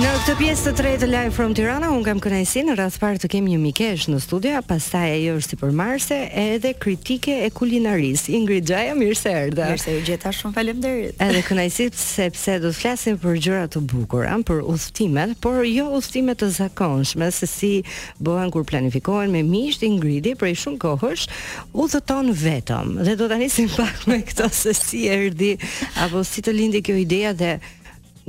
Në këtë pjesë të tretë Live from Tirana unë kam kënaqësinë në radhë të parë të kem një mikesh në studio, pastaj ajo është sipërmarrëse edhe kritike e kulinarisë. Ingrid Xhaja, mirë se erdhe. Mirë se ju gjeta, shumë faleminderit. Edhe kënaqësi sepse do të flasim për gjëra të bukura, për udhëtimet, por jo udhëtime të zakonshme, se si bëhen kur planifikohen me miqtë Ingridi prej shumë kohësh, udhëton vetëm. Dhe do ta nisim pak me këtë se si erdhi apo si të lindi kjo ide dhe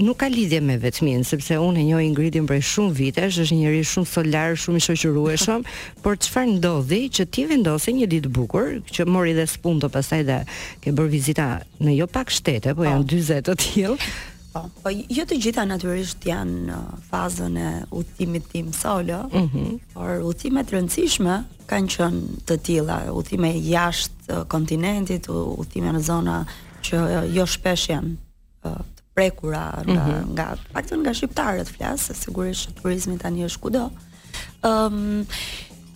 Nuk ka lidhje me vetminë, sepse unë e njoh Ingridin prej shumë vitesh, është një njeri shumë solar, shumë i shoqërueshëm, por çfarë ndodhi që ti vendose një ditë bukur, që mori dhe spunto pastaj dhe ke bërë vizita në jo pak shtete, po, po. janë 40 të tilla. Po, po jo të gjitha natyrisht janë në fazën e udhëtimit tim solo, mm -hmm. por udhëtime të rëndësishme kanë qenë të tilla, udhëtime jashtë kontinentit, udhëtime në zona që jo shpesh janë të prekura nga mm -hmm. të paktën nga shqiptarët flas, se sigurisht që turizmi tani është kudo. Ëm um,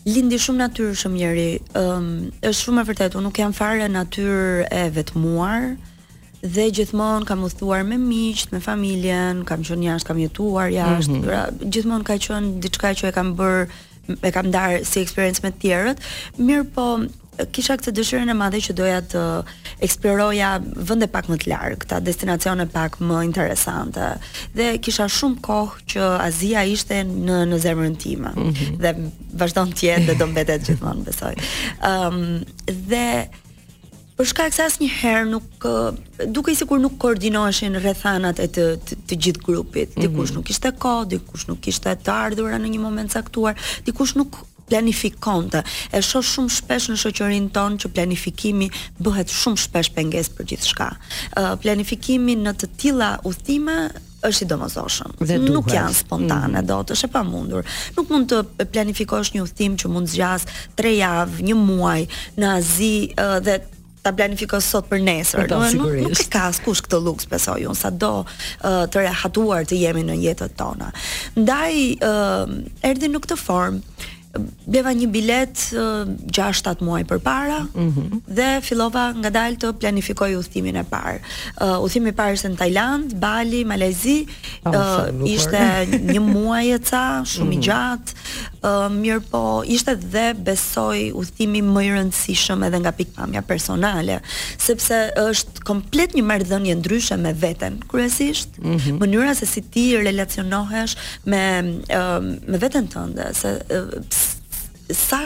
lindi shumë natyrshëm Neri. Ëm um, është shumë e vërtetë, unë nuk jam fare natyrë e vetmuar dhe gjithmonë kam udhëtuar me miqtë, me familjen, kam qenë jashtë, kam jetuar jashtë. Mm -hmm. Pra, gjithmonë ka qenë diçka që e kam bërë e kam ndarë si eksperiencë me të tjerët, mirëpo kisha këtë dëshirën e madhe që doja të eksploroja vende pak më të largëta, destinacione pak më interesante. Dhe kisha shumë kohë që Azia ishte në në zemrën time mm -hmm. dhe vazhdon të jetë dhe do mbetet gjithmonë besoj. Ëm um, dhe për shkak se asnjëherë nuk dukej sikur nuk koordinoheshin rrethanat e të të, të gjithë grupit. Mhm. Dikush mm -hmm. nuk kishte kohë, dikush nuk kishte të ardhura në një moment caktuar, dikush nuk planifikonte. E shoh shumë shpesh në shoqërinë tonë që planifikimi bëhet shumë shpesh pengesë për gjithçka. Ë uh, planifikimi në të tilla udhëtime është i domosdoshëm. Nuk janë spontane mm. dot, është e pamundur. Nuk mund të planifikosh një udhëtim që mund të zgjasë 3 javë, 1 muaj në Azi dhe ta planifikosh sot për nesër. Do të thotë nuk e ka askush këtë luks besoj unë, sado uh, të rehatuar të jemi në jetët tona. Ndaj uh, erdhi në këtë formë bleva një biletë 6-7 muaj përpara mm -hmm. dhe fillova ngadalë të planifikoj udhëtimin e parë. Uh, udhëtimi i parë ishte në Tajland, Bali, Malezi. Oh, uh, ishte një muaj e ca, shumë i mm -hmm. gjatë. Uh, mirëpo, ishte dhe besoj udhëtimi më i rëndësishëm edhe nga pikëpamja personale, sepse është komplet një marrëdhënie ndryshe me veten, kryesisht mm -hmm. mënyra se si ti relacionohesh me uh, me veten tënde, se uh, sa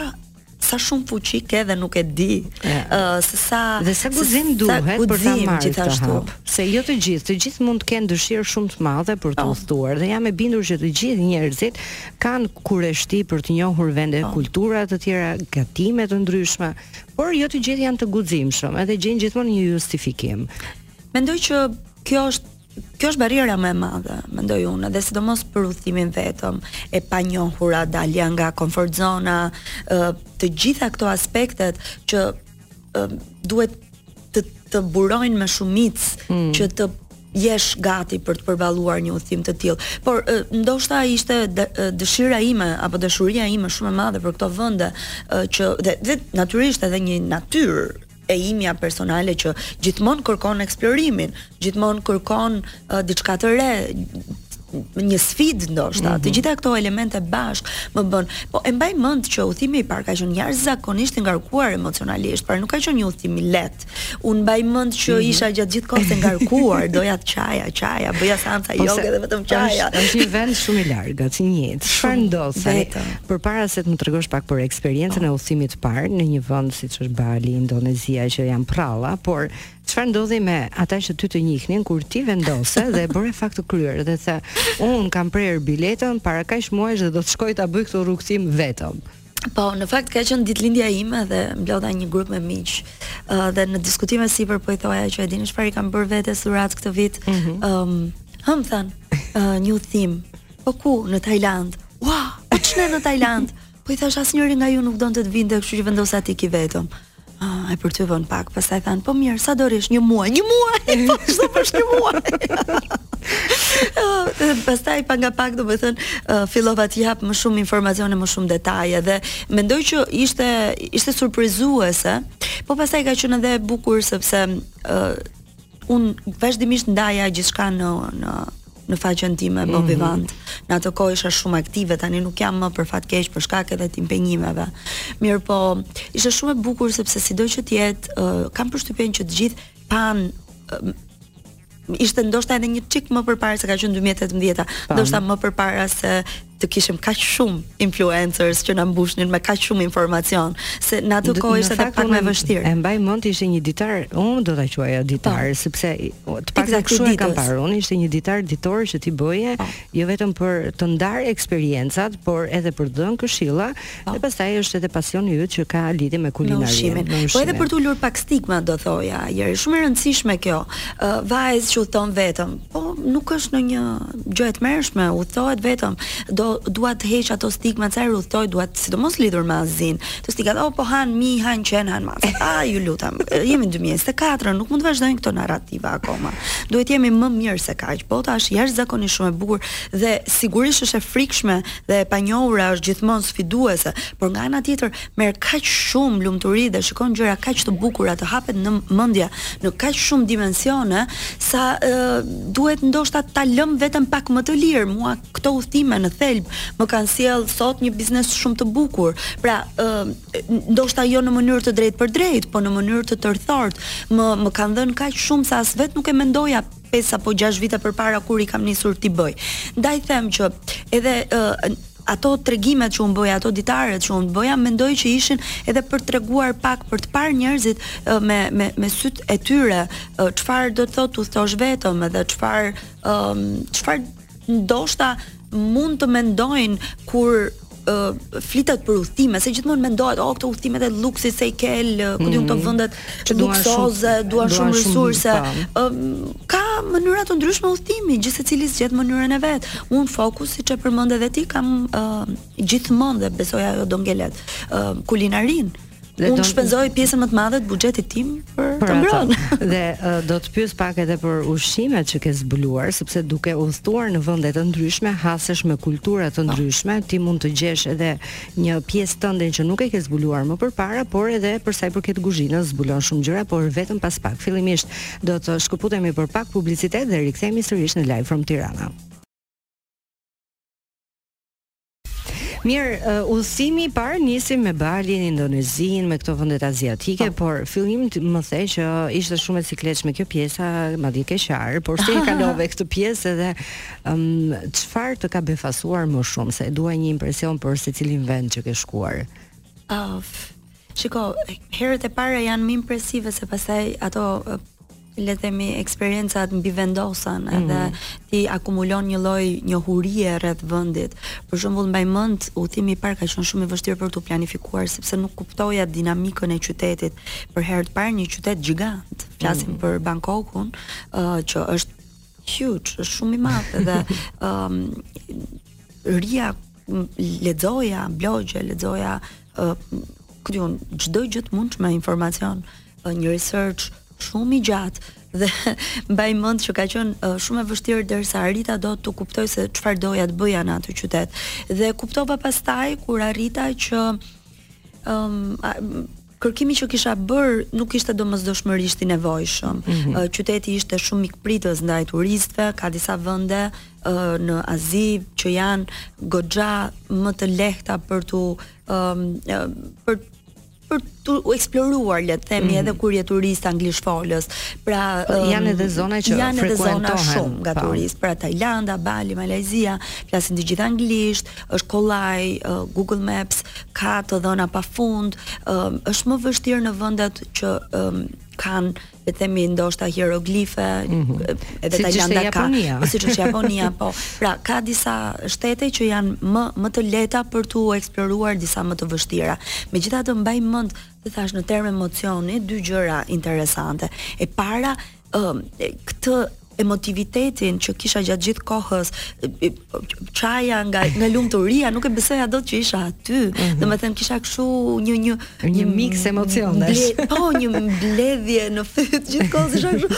sa shumë fuqi ke dhe nuk e di. Yeah. Uh, se sa dhe sa guxim duhet për ta marrë gjithashtu. Se jo të gjithë, të gjithë mund të kenë dëshirë shumë të madhe për të oh. udhëtuar dhe jam e bindur që të gjithë njerëzit kanë kureshti për të njohur vende, oh. kultura të tjera, gatime të ndryshme. Por jo të gjithë janë të guximshëm, edhe gjejnë gjithmonë një justifikim. Mendoj që kjo është Kjo është barriera më e madhe, mendoj unë, dhe sidomos për udhëtimin vetëm, e panjohura, dalja nga comfort zona, të gjitha këto aspektet që duhet të të burojnë me shumicë mm. që të jesh gati për të përballuar një udhëtim të tillë. Por ndoshta ishte dëshira ime apo dashuria ime shumë e madhe për këto vende që dhe, dhe natyrisht edhe një natyrë e imja personale që gjithmonë kërkon eksplorimin, gjithmonë kërkon uh, diçka të re, një sfidë ndoshta. Mm -hmm. Të mhm. gjitha këto elemente bashkë më bën. Po e mbaj mend që udhëtimi i parë ka qenë jashtëzakonisht i ngarkuar emocionalisht, pra nuk ka qenë një udhëtim i lehtë. Unë mbaj mend që mhm. isha gjatë gjithë kohës e ngarkuar, doja të qaja, qaja, bëja seanca joge dhe vetëm qaja. Është është një vend shumë i largët, si një jetë. Çfarë ndodh tani? Përpara se të më tregosh pak për eksperiencën oh. e udhëtimit të parë në një vend siç është Bali, Indonezia, që janë përralla, por çfarë ndodhi me ata që ty të njihnin kur ti vendose dhe e bëre fakt të kryer dhe the unë kam prerë biletën para kaq muajsh dhe do të shkoj ta bëj këtë rrugëtim vetëm. Po, në fakt ka qenë ditëlindja ime dhe mblodha një grup me miq. Ë uh, dhe në diskutime sipër po i thoja që e dini çfarë i kam bërë vetes dhuratë këtë vit. Ëm, mm -hmm. um, hëm thanë, uh, një udhëtim. Po ku? Në Tajlandë. Ua, wow, po ç'ne në Tajlandë. Po i thashë asnjëri nga ju nuk donte të vinte, kështu që vendosa të iki vetëm. Ah, e përtypën pak, pastaj thanë, po mirë, sa do rrish një muaj, një muaj, po ç'do bësh një muaj. Pastaj pak nga pak domethënë uh, fillova të jap më shumë informacione, më shumë detaje dhe mendoj që ishte ishte surprizuese. Po pastaj ka qenë edhe e bukur sepse uh, Unë vazhdimisht ndaja gjithçka në në në faqen time Bon mhm. Vivant. Mm -hmm. Në atë kohë isha shumë aktive, tani nuk jam më për fat keq për shkak edhe të impenjimeve. Mirëpo, ishte shumë e bukur sepse sido që të jetë, uh, kam përshtypjen që të gjithë panë uh, ishte ndoshta edhe një çik më përpara se ka qenë 2018-a, ndoshta më përpara se të kishim kaq shumë influencers që na mbushnin me kaq shumë informacion, se në atë kohë ishte edhe pak më e vështirë. E mbaj mend ishte një ditar, unë do ta quaja ditar, po. Po. sepse të pak exactly, kështu e kam parë, unë ishte një ditar ditor që ti bëje, po. Po. jo vetëm për të ndarë eksperiencat, por edhe për të dhënë këshilla, E pastaj është edhe pasioni yt që ka lidhje me kulinarinë. Po edhe për të ulur pak stigmën do thoja, është shumë e rëndësishme kjo. Ë uh, vajzë që udhton vetëm, po nuk është ndonjë gjë e tmerrshme, udhtohet vetëm. Po, dua t'i heq ato stigma sa herë udhtoj, dua të, sidomos lidhur me Azinë. Këto stigmat, oh po han mi, han qen, han mace. A ju lutem, jemi 2024, nuk mund të vazhdojnë këto narrativa akoma. Duhet të jemi më mirë se kaq. Bota është jashtëzakonisht shumë e bukur dhe sigurisht është e frikshme dhe e panjohura është gjithmonë sfiduese, por nga ana tjetër merr kaq shumë lumturi dhe shikon gjëra kaq të bukura të hapet mendja në kaq shumë dimensione sa e, duhet ndoshta ta lëmë veten pak më të lirë. Mua këto udhëtime në thelb më kanë sjellë sot një biznes shumë të bukur. Pra, e, ndoshta jo në mënyrë të drejtpërdrejtë, po në mënyrë të tërthort, më më kanë dhënë kaq shumë sa as vetë nuk e mendoja pesë apo gjashtë vite përpara kur i kam nisur t'i bëj. Ndaj them që edhe uh, ato tregimet që un bëja, ato ditaret që un bëja, mendoj që ishin edhe për të treguar pak për të parë njerëzit uh, me me me sytë e tyre, çfarë uh, do të thotë të udhëtosh vetëm edhe çfarë um, çfarë ndoshta mund të mendojnë kur uh, flitet për udhëtime, se gjithmonë mendohet, oh, këto udhëtimet e luksit, Seychelles, ku di un, këto mhm. vendet luksoze, duan shumë resurse. Po. Ka mënyra të ndryshme udhëtimi, gjithsecili zgjedh mënyrën e vet. Un fokus siç e përmende dhe ti kam gjithmonë dhe besoj ajo do ngelet, kulinarinë. Dhe unë shpenzoj pjesën më të madhe të buxhetit tim për, për të ngrënë. dhe uh, do të pyes pak edhe për ushqimet që ke zbuluar, sepse duke udhëtuar në vende të ndryshme, hasesh me kultura të po. ndryshme, ti mund të gjesh edhe një pjesë tënden që nuk e ke zbuluar më përpara, por edhe për sa i përket kuzhinës zbulon shumë gjëra, por vetëm pas pak. Fillimisht do të shkëputemi për pak publicitet dhe rikthehemi sërish në Live from Tirana. Mirë, uh, udhëtimi i parë nisi me Balin, Indonezinë, me këto vendet aziatike, pa. Po. por fillimin më the që ishte shumë e sikletshme kjo pjesa, madje ke qarë, por si e kalove këtë pjesë edhe um, çfarë të ka befasuar më shumë, se e dua një impresion për secilin vend që ke shkuar. Of. Shiko, herët e para janë më impresive se pastaj ato le të themi eksperiencat mbivendosen mm. edhe ti akumulon një lloj njohurie rreth vendit. Për shembull mbaj mend udhëtimi i parë ka qenë shumë i vështirë për t'u planifikuar sepse nuk kuptoja dinamikën e qytetit. Për herë të parë një qytet gjigant. Flasim mm. për Bangkokun, uh, që është huge, është shumë i madh edhe ëm um, ria lexoja blogje, lexoja uh, këtu çdo gjë të mundshme informacion, uh, një research shumë i gjatë dhe mbaj mend që ka qenë uh, shumë e vështirë derisa arrita dot të kuptoj se çfarë doja të bëja në atë qytet. Dhe kuptova pastaj kur arrita që um, kërkimi që kisha bërë nuk ishte domosdoshmërisht i nevojshëm. Mm -hmm. Qyteti ishte shumë mikpritës ndaj turistëve, ka disa vende në Azi që janë goxha më të lehta për t'u um, për për t'u eksploruar le të themi mm -hmm. edhe kur je turist anglishtfolës. Pra po, um, janë edhe zona që frekuentohen shumë nga po. turist, pra Tajlanda, Bali, Malajzia, flasin të gjithë anglisht, është kollaj, Google Maps ka të dhëna pafund, është më e vështirë në vendet që kanë le të themi ndoshta hieroglife, mm -hmm. edhe pse Tajlanda ka, po siç është Japonia, po. Pra, ka disa shtete që janë më më të lehta për t'u eksploruar disa më të vështira. Megjithatë mbaj mend të thashë në term emocioni dy gjëra interesante. E para, um, këtë emotivitetin që kisha gjatë gjithë kohës qaja nga nga lumturia nuk e besoja dot që isha aty mm -hmm. domethënë kisha kështu një një një mix emocionesh po një mbledhje në fyt gjithë kohës isha kështu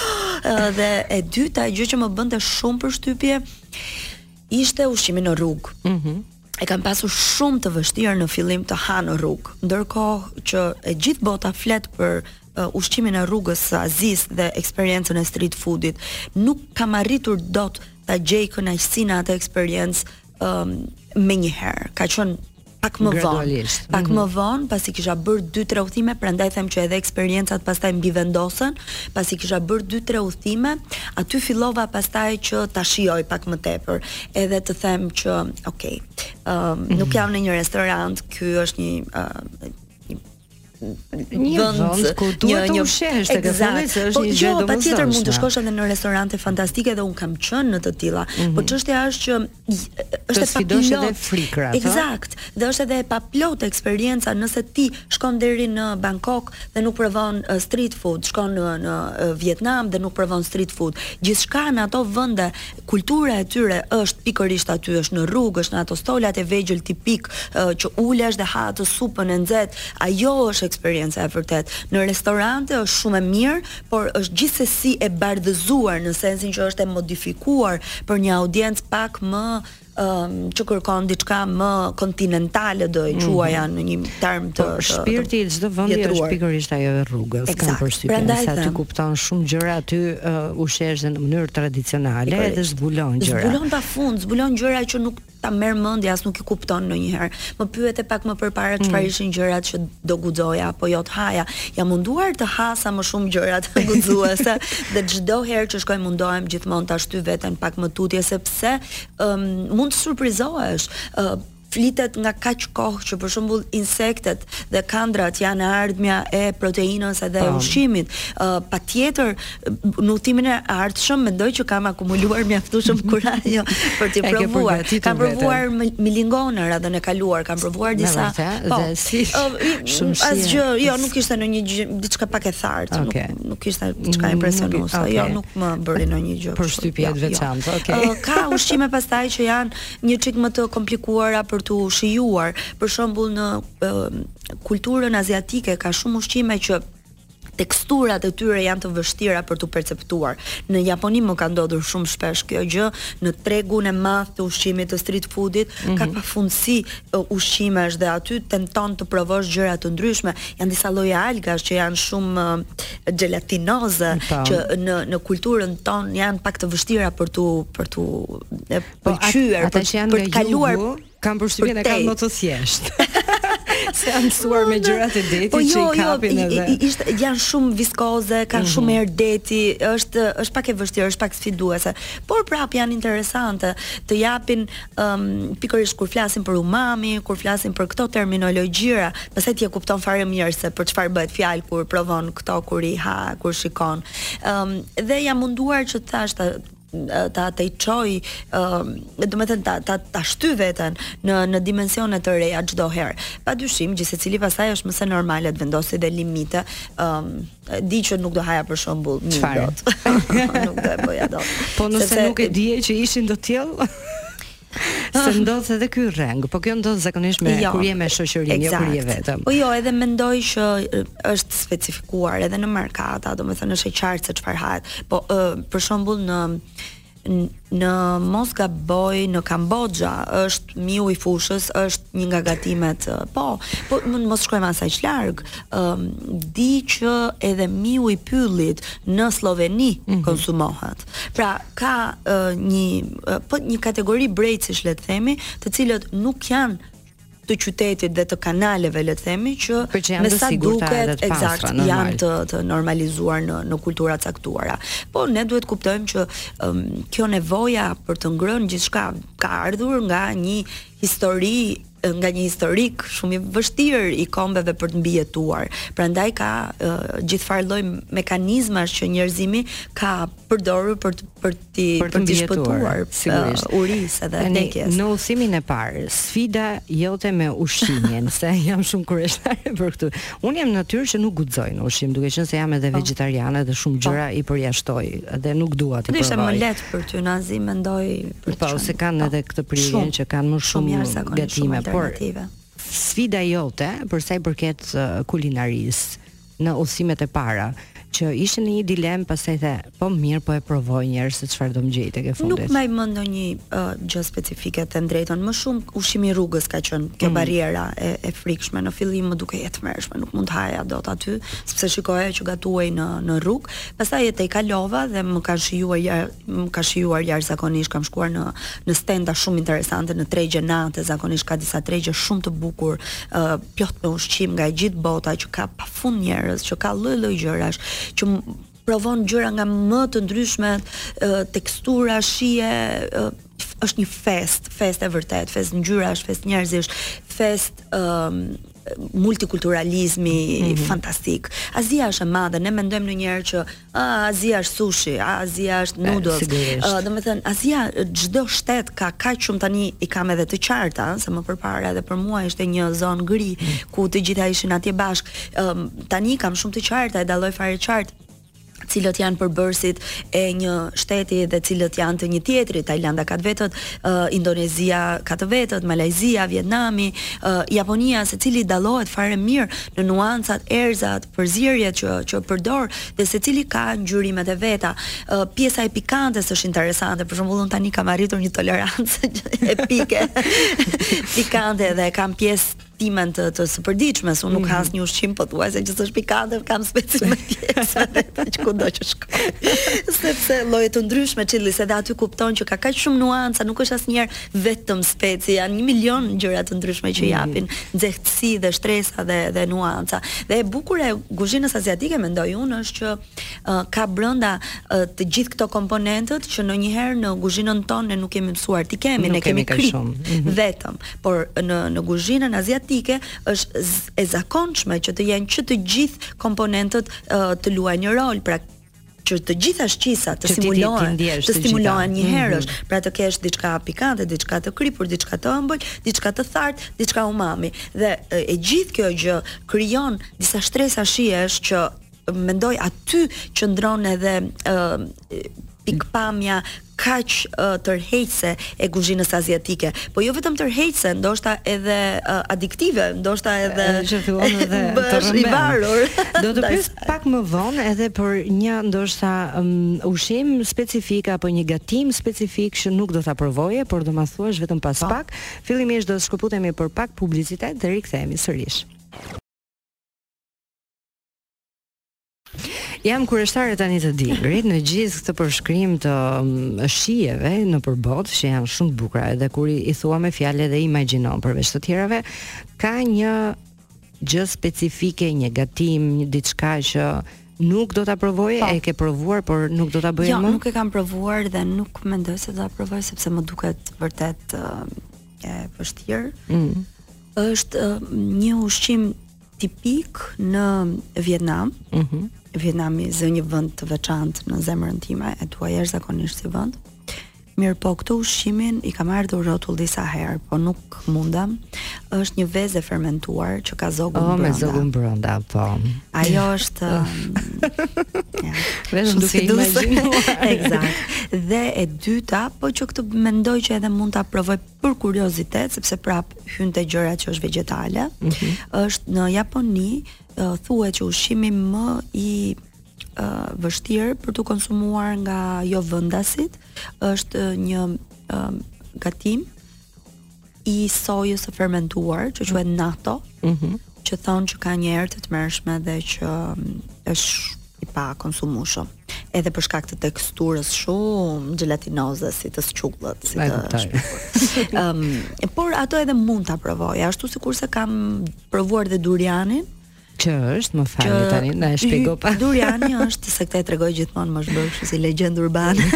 dhe e dyta gjë që më bënte shumë përshtypje ishte ushqimi në rrugë mm -hmm. e kam pasur shumë të vështirë në fillim të ha në rrugë, ndërkohë që e gjithë bota flet për uh, ushqimin e rrugës së Azisë dhe eksperiencën e street foodit. Nuk kam arritur dot ta gjej kënaqësi në atë eksperiencë um, menjëherë. Ka qenë pak më vonë. Pak më mhm. vonë, pasi kisha bërë 2-3 udhëtime, prandaj them që edhe eksperiencat pastaj mbivendosen, pasi kisha bërë 2-3 udhëtime, aty fillova pastaj që ta shijoj pak më tepër. edhe të them që ok, ë uh, nuk mhm. jam në një restorant, ky është një uh, një vend ku duhet të ushqehesh tek e fundit se është po, një gjë domosdoshme. Jo, patjetër mund të shkosh edhe në restorante fantastike dhe unë kam qenë në të tilla. Mm -hmm. Po mhm. çështja është që është të sfidosh edhe frikëra. Eksakt. Dhe është edhe e paplotë eksperienca nëse ti shkon deri në Bangkok dhe nuk provon uh, street food, shkon në në uh, Vietnam dhe nuk provon street food. Gjithçka në ato vende kultura e tyre është pikërisht aty, është në rrugë, është në ato stolat e vegjël tipikë që ulesh dhe ha atë supën e nxehtë, ajo është eksperienca e vërtetë. Në restorante është shumë e mirë, por është gjithsesi e bardhëzuar në sensin që është e modifikuar për një audiencë pak më ëh që kërkon diçka më kontinentale do e mhm. quaja në një term të po, shpirti i çdo vendi është pikërisht ajo e rrugës kam përshtypjen se aty kupton shumë gjëra aty uh, ushqehesh në mënyrë tradicionale edhe zbulon gjëra zbulon pafund zbulon gjëra që nuk ta merr mendja as nuk i kupton ndonjëherë. Më pyete pak më përpara mm. çfarë mm. ishin gjërat që do guxoja apo jo të haja. Jam munduar të ha sa më shumë gjëra guxuese dhe çdo herë që shkoj mundohem gjithmonë ta shty veten pak më tutje sepse um, mund të surprizohesh. Uh, flitet nga kaq kohë që për shembull insektet dhe kandrat janë e ardhmja e proteinës edhe e ushqimit. Uh, Patjetër në udhëtimin e ardhshëm mendoj që kam akumuluar mjaftueshëm kurajo për të provuar. Kam provuar milingona radhën e kaluar, kam provuar disa. Po, si, uh, asgjë, jo, nuk, ishte një diçka pak e thartë. Okay. nuk ishte diçka mm, impresionuese. Okay. Jo, nuk më bëri okay. ndonjë gjë. Përshtypje jo, të jo. veçantë, okay. Uh, ka ushqime pastaj që janë një çik më të komplikuara për t'u shijuar. Për shembull në uh, kulturën aziatike ka shumë ushqime që teksturat e tyre janë të vështira për t'u perceptuar. Në Japoni më ka ndodhur shumë shpesh kjo gjë në tregun e madh të ushqimit të street foodit, mm -hmm. ka mhm. pafundësi ushqimesh dhe aty tenton të provosh gjëra të ndryshme. Janë disa lloje algash që janë shumë xhelatinoze po. që në në kulturën tonë janë pak të vështira për t'u për t'u po, pëlqyer, për, për të kaluar kam përshtypjen e kanë më të thjeshtë. se janë mësuar me gjërat e detit po, që jo, i jo, kapin jo, edhe. Ishte janë shumë viskoze, kanë mm -hmm. shumë erë deti, është është pak e vështirë, është pak sfiduese, por prap janë interesante, të japin ëm pikërisht kur flasim për umami, kur flasim për këto terminologjira, pastaj ti e kupton fare mirë se për çfarë bëhet fjalë kur provon këto kur i ha, kur shikon. Ëm dhe jam munduar që të thash ta ta tejçoj, ëm domethënë ta ta ta shty veten në në dimensione të reja çdo herë. Padyshim, gjithsecili pastaj është mëse normale të vendosë dhe limite, ëm E di që nuk do haja për shembull një Çfarë? dot. nuk do e bëja dot. Po nëse Sepse- nuk e dije që ishin do të sjellë Se ndodh edhe ky rreng, po kjo ndodh zakonisht me kur je me shoqërinë, jo kur je Jo, eksakt. vetëm. Po jo, edhe mendoj që e, është specifikuar edhe në markata, domethënë është e qartë se çfarë hahet. Po ë, për shembull në në mos gaboj në Kamboxha është miu i fushës është një nga gatimet po po mos shkojmë as aq larg um, di që edhe miu i pyllit në Slloveni mm -hmm. konsumohet pra ka uh, një uh, po një kategori brejtësish le të themi të cilët nuk janë të qytetit dhe të kanaleve le të themi që me sa duket eksakt janë të normalizuar në kultura të caktuara. Po ne duhet të kuptojmë që um, kjo nevoja për të ngrënë gjithçka ka ardhur nga një histori nga një historik shumë i vështirë i kombeve për të mbijetuar. Prandaj ka uh, gjithfarë lloj mekanizmash që njerëzimi ka përdorur për të, për t'i, për të mbijetuar sigurisht urisë edhe vdekjes. Në udhëtimin e parë, sfida jote me ushqimin, se jam shumë kurioztare për këtë. Unë jam natyrë që nuk guxoj në ushqim, duke qenë se jam edhe po. vegetariane dhe shumë po. gjëra i përjashtoj dhe nuk dua të provoj. Është më e lehtë për ty në Azi mendoj për po, se kanë po. edhe këtë prirjen që kanë më shumë gatime, por sfida jote për sa i përket kulinarisë në udhëtimet e para që ishe në një dilemë, pastaj the, po mirë, po e provoj një herë se çfarë do më gjej tek e fundit. Nuk mbaj mend ndonjë uh, gjë specifike të them të drejtën, më shumë ushqimi i rrugës ka qenë kjo mm. barriera e, e frikshme. Në fillim më dukej e tmerrshme, nuk mund të haja dot aty, sepse shikoja që gatuanin në rrugë. Pastaj e tejkalova dhe më kanë shijuar ja, më ka shijuar jashtëzakonisht kam shkuar në në stenda shumë interesante në tregje nate, zakonisht ka disa tregje shumë të bukura, uh, plot me ushqim nga e gjithë bota që ka pafund njerëz, që ka lloj-lloj gjërash, që provon gjëra nga më të ndryshmet, tekstura, shije, është një festë, festë e vërtetë, festë ngjyrash, festë njerëzish, festë multikulturalizmi mm -hmm. fantastik. Azia është e madhe, ne mendojmë ndonjëherë që Ah, Azia është sushi, ah, Azia është noodles. Sigurisht. Uh, domethënë Azia çdo shtet ka kaq shumë tani i kam edhe të qarta, se më përpara edhe për mua ishte një zonë gri mm. ku të gjitha ishin atje bashkë. Um, tani i kam shumë të qarta, e dalloj fare qartë cilët janë përbërësit e një shteti dhe cilët janë të një tjetri, Tajlanda ka të vetët, uh, Indonezia ka të vetët, Malajzia, Vietnami, uh, Japonia, secili dallohet fare mirë, në nuancat, erëzat, përzierjet që që përdor dhe secili ka ngjyrimet e veta. Uh, pjesa e pikantes është interesante. Për shembull, unë tani kam arritur një tolerancë epike pikante dhe e kam pjesë timen të të së përditshme, unë nuk mhm. ha asnjë ushqim pothuajse që s'është pikante, kam specin me vete kudo që shkoj. Sepse lloje të ndryshme çillis edhe aty kupton që ka kaq shumë nuanca, nuk është asnjëherë vetëm speci, janë një milion gjëra të ndryshme që japin nxehtësi dhe shtresa dhe dhe nuanca. Dhe e bukura e guzhinës aziatike mendoj unë është që uh, ka brenda uh, të gjithë këto komponentët që ndonjëherë në guzhinën tonë ne nuk jemi mësuar t'i kemi, nuk ne kemi, kemi kripë mm -hmm. vetëm, por në në guzhinën aziatike është e zakonshme që të jenë që të gjithë komponentët uh, të luajnë një rol, pra që të gjitha shqisat të stimulohen, të stimulohen njëherësh, mm -hmm. pra të kesh diçka pikante, diçka të kripur, diçka të ëmbël, diçka të thartë, diçka umami. Dhe e gjithë kjo gjë krijon disa shtresa shijesh që mendoj aty qëndron edhe ë uh, pikëpamja kaq tërheqëse e kuzhinës aziatike, po jo vetëm tërheqëse, ndoshta edhe adiktive, ndoshta edhe që thua edhe të varur. Do të pyes pak më vonë edhe për një ndoshta um, ushqim specifik apo një gatim specifik që nuk do ta provoje, por do ma thuash vetëm pas po. pak. Fillimisht do të shkëputemi për pak publicitet dhe rikthehemi sërish. Jam kureshtare tani të di, Grid, në gjithë këtë përshkrim të mm, shijeve nëpër botë, që janë shumë të bukura edhe kur i, i thua me fjalë dhe imagjino përveç të tjerave, ka një gjë specifike, një gatim, një diçka që nuk do ta provoje, Po. e ke provuar por nuk do ta bëje më. Jo, nuk e kam provuar dhe nuk mendoj se do ta provoj sepse më duket vërtet ë, e vështirë. Mm. Është ë, një ushqim tipik në Vietnam. Mhm. Mm Vietnami zë një vend të veçantë në zemrën time, e dua jashtëzakonisht si vend. Mirëpo, këtë ushqimin i kam ardhur rrotull disa herë, po nuk munda. Është një vezë e fermentuar që ka zogun oh, brenda. Oh, me zogun brenda, po. Ajo është... ja, Vetëm duke imagjinuar. Ekzakt. Dhe e dyta, po që këtë mendoj që edhe mund ta provoj për kuriozitet sepse prapë hyn te gjërat që është vegjetale, mm -hmm. është në Japoni uh, thuhet që ushqimi më i uh, vështirë për t'u konsumuar nga jovendasit është një uh, gatim i sojës së fermentuar, që quhet natto. Mhm. Mm që thonë që ka një erë të tmerrshme dhe që është i pakonsumueshëm. Edhe për shkak të teksturës shumë xhelatinoze si të qullët, si të shpifur. um, por atë edhe mund ta provoj, ashtu sikurse kam provuar dhe durianin, Që është, më fal tani, na e shpjego pa. Duriani është, se këtë e tregoj gjithmonë më është bërë kështu si legjendë urbane.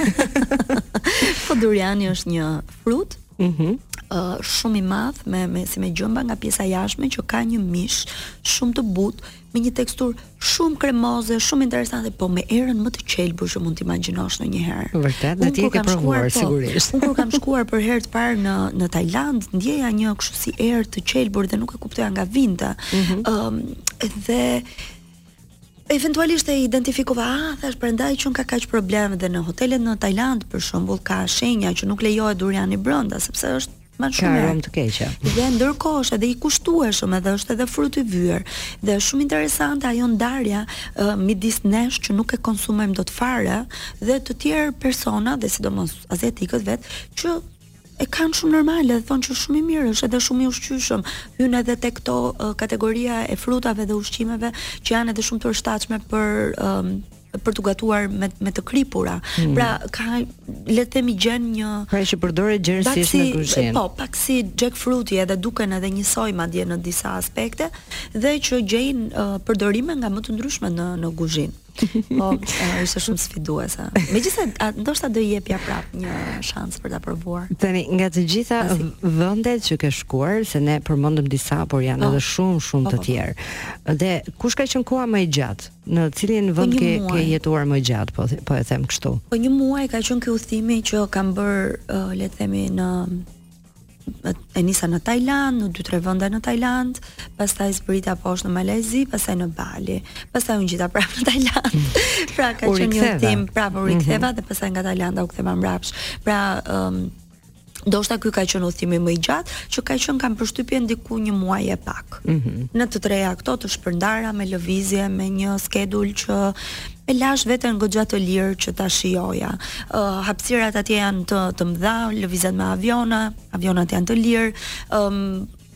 po duriani është një frut, Mhm. Mm uh, shumë i madh me me si me gjëmba nga pjesa e jashtme që ka një mish shumë të butë me një teksturë shumë kremoze, shumë interesante, po me erën më të qelbur që mund të imagjinosh ndonjëherë. Vërtet, dhe ti e ke provuar po, sigurisht. Unë kur kam shkuar për herë të parë në në Tajland, ndieja një kështu si erë të qelbur dhe nuk e kuptoja nga vinte. Ëm mm -hmm. um, dhe Eventualisht e identifikova, ah, thash prandaj që ka kaq probleme dhe në hotelet në Tajland për shembull ka shenja që nuk lejohet duriani brenda sepse është më shumë. Ka aromë të keqe. Dhe ndërkohë është edhe i kushtueshëm edhe është edhe frut i vyer. Dhe është shumë interesante ajo ndarja uh, midis nesh që nuk e konsumojmë dot fare dhe të tjerë persona dhe sidomos aziatikët vetë që e kanë shumë normale dhe thonë që shumë i mirë është edhe shumë i ushqyeshëm. Hyn edhe tek këto uh, kategoria e frutave dhe ushqimeve që janë edhe shumë të përshtatshme për um, për të gatuar me me të kripura. Mm. Pra ka le të themi gjen një Pra që përdoret gjerësisht në kuzhinë. Po, pak si jackfruti edhe duken edhe njësoj madje në disa aspekte dhe që gjejnë uh, përdorime nga më të ndryshme në në kuzhinë. Po, ishte shumë sfiduese. Megjithëse ndoshta do i jepja prap një shans për ta provuar. Tani nga të gjitha vendet që ke shkuar, se ne përmendëm disa, por janë po. edhe shumë shumë po, të po, tjerë. Dhe kush ka qenë koha më e gjatë? Në cilin vend ke ke jetuar më gjatë, po po e them kështu. Po një muaj ka qenë ky udhëtimi që kam bërë, le të themi në e nisa në Tajland, në 2-3 vende në Tajland, pastaj zbrita poshtë në Malajzi, pastaj në Bali, pastaj u ngjita prapë në Tajland. Mm. pra ka qenë një udhëtim prapë u mhm. riktheva mm -hmm. dhe pastaj nga Tajlanda u ktheva mbrapsht. Pra ëm um, ndoshta ky ka qënë udhëtimi më i gjatë, që ka qënë kam përshtypjen diku një muaj e pak. Mm -hmm. Në të treja këto të shpërndara me lëvizje, me një skedul që e lashë veten goxha të lirë që ta shijoja. Ë uh, hapësirat atje janë të të mëdha, lëvizjet me aviona, avionat janë të lirë. Ë um,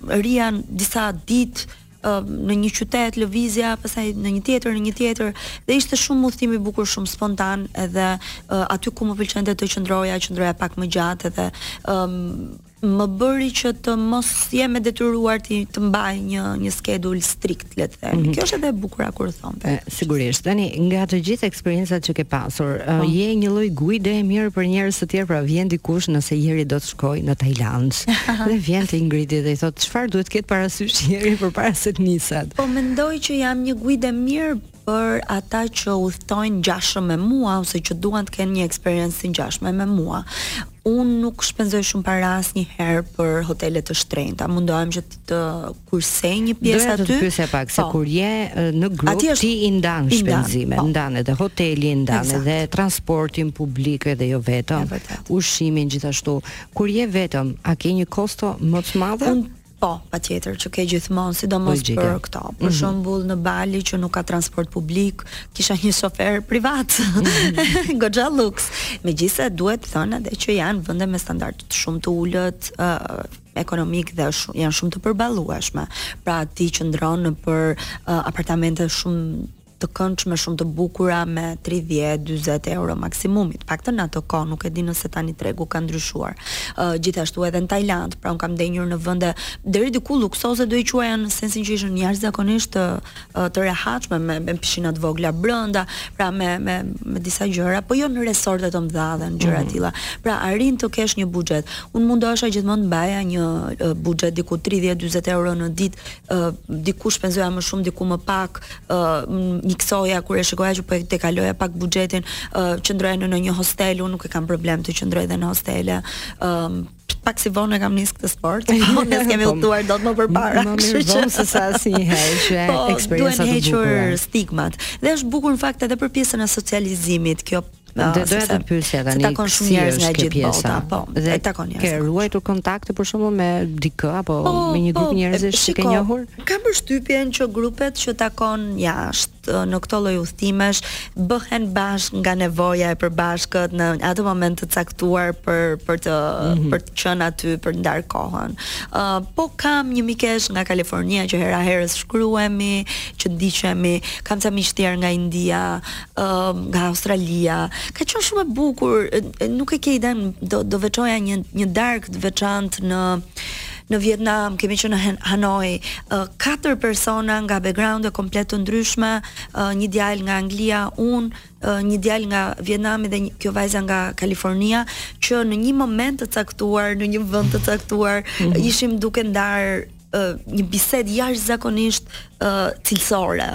rrija disa ditë në një qytet lëvizja, pastaj në një tjetër, në një tjetër dhe ishte shumë udhëtim i bukur, shumë spontan edhe uh, aty ku më pëlqente të qëndroja, qëndroja pak më gjatë edhe um, më bëri që të mos jem e detyruar të të mbaj një një skedul strikt, le të them. Mm -hmm. Kjo është edhe e bukur kur e thua vetë. Sigurisht. Tani nga të gjitha eksperiencat që ke pasur, po. je një lloj guide e mirë për njerëz të tjerë, pra vjen dikush nëse Jeri do të shkojë në Tajlandë. dhe vjen te Ingridi dhe i thotë çfarë duhet të ketë parasysh Jeri përpara se të niset. Po mendoj që jam një guide e mirë për ata që udhëtojnë ngjashëm me mua ose që duan të kenë një eksperiencë të ngjashme me mua. Unë nuk shpenzoj shumë para asnjëherë për hotele të shtrenjta. Mundohem që të kursej një pjesë aty. Do të pyesja pak se po. kur je në grup është, ti i ndan shpenzimet, po. ndan edhe hotelin, ndan edhe transportin publik edhe jo vetëm, ushqimin gjithashtu. Kur je vetëm, a ke një kosto më të madhe? Po, patjetër që ke gjithmonë, sidomos për këto. Për Mhm. shembull në Bali që nuk ka transport publik, kisha një shofer privat. Mhm. Goxha luks. Megjithëse duhet thënë edhe që janë vende me standard shumë të ulët ë ekonomik dhe shumë, janë shumë të përballueshme. Pra ti qëndron nëpër ë, apartamente shumë të këndshme shumë të bukura me tridhjetë, dyzet euro maksimumi, të paktën në atë kohë, nuk e di nëse tani tregu ka ndryshuar. Gjithashtu edhe në Tajlandë, pra unë kam ndenjur në vende deri diku luksoze do i quaja në sensin që ishin jashtëzakonisht të të rehatshme me me pishina të vogla brenda, pra me me me disa gjëra, po jo në resorte të mëdha dhe në gjëra të tilla. Pra arrin të kesh një buxhet. Unë mundohesha gjithmonë të mbaja një buxhet diku tridhjetë, dyzet euro në ditë diku shpenzoja më shumë, diku më pak, uh, miksoja kur e shikoja që po e tejkaloja pak buxhetin, uh, qëndroja në ndonjë hostel, unë nuk e kam problem të qëndroj edhe në hostele. Um, pak si vonë kam nis këtë sport, po s'kemi po, udhëtuar dot më përpara. Më mirë vonë se sa asnjëherë që po, eksperienca të bukura. Po, duhen hequr stigmat. Dhe është bukur në fakt edhe për pjesën e socializimit, kjo Dhe doja të pyesja tani. Takon shumë njerëz nga gjithë bota, po. Dhe takon njerëz. Ke ruajtur kontakte për shembull me dikë apo po, me një grup po, njerëzish që ke njohur? Kam përshtypjen që grupet që takon jashtë në këto lloj udhëtimesh bëhen bashkë nga nevoja e përbashkët në atë moment të caktuar për për të mm -hmm. për të qenë aty për të ndar kohën. Ë uh, po kam një mikesh nga Kalifornia që hera herës shkruhemi, që ndiqemi, kam ca miq tjerë nga India, nga Australia. Ka qenë shumë e bukur, nuk e ke idenë, do do veçoja një një darkë të veçantë në në Vietnam, kemi qenë në Hanoi, uh, katër persona nga backgrounde komplet të ndryshme, uh, një djalë nga Anglia, un, uh, një djalë nga Vietnami dhe një, kjo vajza nga Kalifornia, që në një moment të caktuar, në një vend të caktuar, mm -hmm. ishim duke ndar uh, një bisedë jashtëzakonisht uh, cilësore.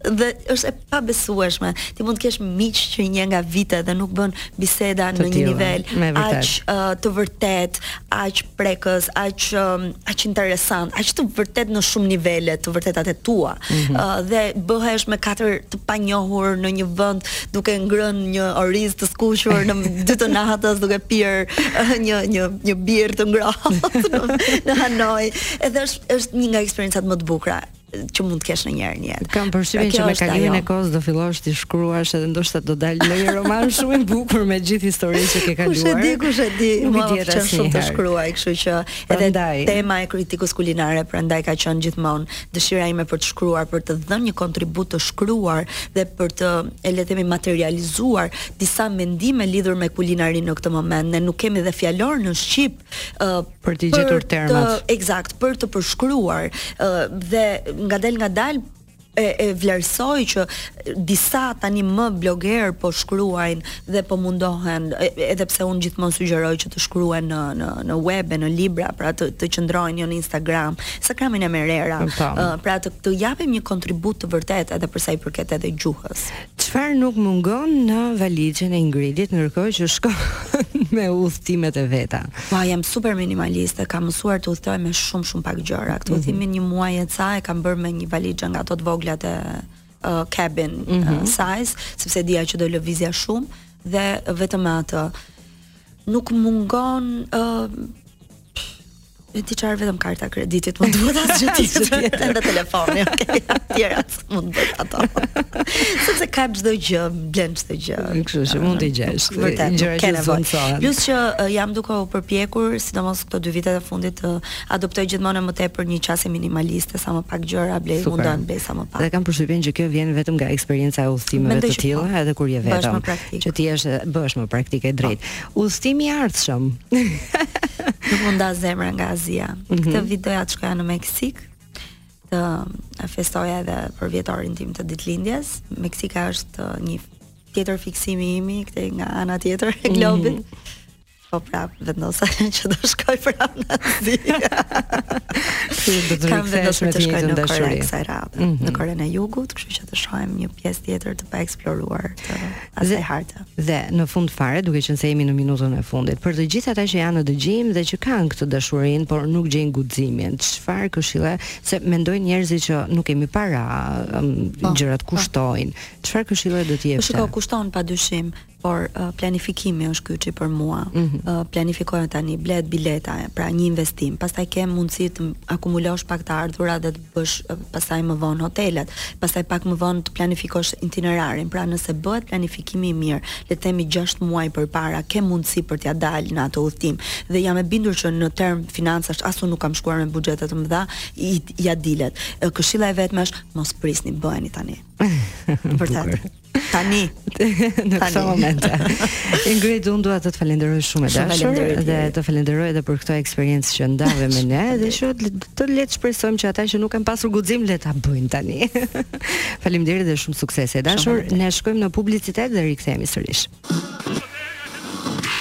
dhe është e pabesueshme. Ti mund të kesh miq që i njeh nga vite dhe nuk bën biseda në një nivel aq uh, të vërtet, aq prekës, aq um, aq interesant, aq të vërtet në shumë nivele, të vërtetat e tua. Mm -hmm. uh, dhe bëhesh me katër të panjohur në një vend duke ngrënë një oriz të skuqur në dy të natës duke pirë uh, një një një birrë të ngrohtë në Hanoi. Edhe është është një nga eksperiencat më të bukura. që mund të kesh ndonjëherë në jetë. Kam përshtypjen pra, që me kalimin e kohës do fillosh të shkruash edhe ndoshta do dalë një roman shumë i bukur me gjithë historinë që ke kaluar. Kush e di, kush e di, nuk e di atë shumë të shkruaj, kështu që edhe ndaj, tema e kritikës kulinare prandaj ka qenë gjithmonë dëshira ime për të shkruar, për të dhënë një kontribut të shkruar dhe për t'i le të themi materializuar disa mendime lidhur me kulinarinë në këtë moment. Ne nuk kemi dhe fjalor në shqip uh, për të gjetur termat. Për të, eksakt, për të përshkruar uh, dhe ngadalë ngadalë e, e vlerësoj që disa tani më bloger po shkruajnë dhe po mundohen edhe pse unë gjithmonë sugjeroj që të shkruajnë në në në web e në libra, pra të të qëndrojnë jo në Instagram, se Instagramin e merr era, uh, pra të të japim një kontribut të vërtetë edhe për sa i përket edhe gjuhës. Çfarë nuk mungon në valixhen e Ingridit ndërkohë që shkon në udhëtimet e veta? Ua, jam super minimaliste, kam mësuar të udhëtoj me shumë shumë pak gjëra. Këtë mhm. udhëtimin mm -hmm. një muaj e ca e kam bërë me një valixhe nga ato të vogla të uh, cabin mm -hmm. uh, mhm. size, sepse dija që do lëvizja shumë dhe vetëm me atë nuk mungon uh, Me ti çfarë vetëm karta e kreditit mund të bëhet asgjë tjetër. Asgjë tjetër edhe telefoni, okay. Tjera mund të bëhet ato. Sepse ka çdo gjë, blen çdo gjë. Kështu që mund të gjesh. Vërtet, gjëra që zonësohen. Plus që uh, jam duke u përpjekur, sidomos këto dy vitet e fundit të uh, adoptoj gjithmonë më tepër një qasje minimaliste, sa më pak gjëra blej, mundohem blej sa më pak. Dhe kam përshtypjen që kjo vjen vetëm nga eksperienca e udhëtimeve të tilla, po. edhe kur je vetëm. Që ti je, bëhesh më praktike drejt. Udhëtimi i ardhshëm. Nuk m'u nda zemra nga Azia. Mm -hmm. Këtë vit doja të shkoja në Meksik të festoja edhe përvjetorin tim të ditëlindjes. Meksika është uh, një tjetër fiksim i imi këtej nga ana tjetër e mhm. globit. Mm -hmm. Po prap vendosa që do shkoj prap në Azi. Kam vendosur të shkoj në Kore kësaj radhe, mm -hmm. në Korenë e Jugut, kështu që të shohim një pjesë tjetër të paeksploruar. Të... asaj harte. Dhe në fund fare, duke qenë se jemi në minutën e fundit, për të gjithë ata që janë në dëgjim dhe që kanë këtë dashurinë, por nuk gjejnë guximin, çfarë këshille se mendojnë njerëzit që nuk kemi para, um, po, gjërat po. kushtojnë. Çfarë po. këshille do t'u jepje? Po shiko kushton padyshim, por uh, planifikimi është kyçi për mua. Mm -hmm. uh, planifikoje tani, blihet bileta, pra një investim, pastaj ke mundësi të akumulosh pak të ardhura dhe të bësh pastaj më vonë hotelet, pastaj pak më vonë të planifikosh itinerarin. Pra nëse bëhet planifikimi i mirë, le të themi 6 muaj përpara, ke mundësi për t'ia dalë në atë udhëtim. Dhe jam e bindur që në terma financash as unë nuk kam shkuar me buxhete të mëdha, i ia dilet. Këshilla e vetme është mos prisni, bëheni tani. Vërtet. Tani në këtë moment. Ingrid, unë dua të të falenderoj shumë e dashur dhe të falenderoj edhe për këtë eksperiencë që ndave me ne dhe që të le të shpresojmë që ata që nuk kanë pasur guxim le ta bëjnë tani. Faleminderit dhe shumë suksese e dashur. Ne shkojmë në publicitet dhe rikthehemi sërish.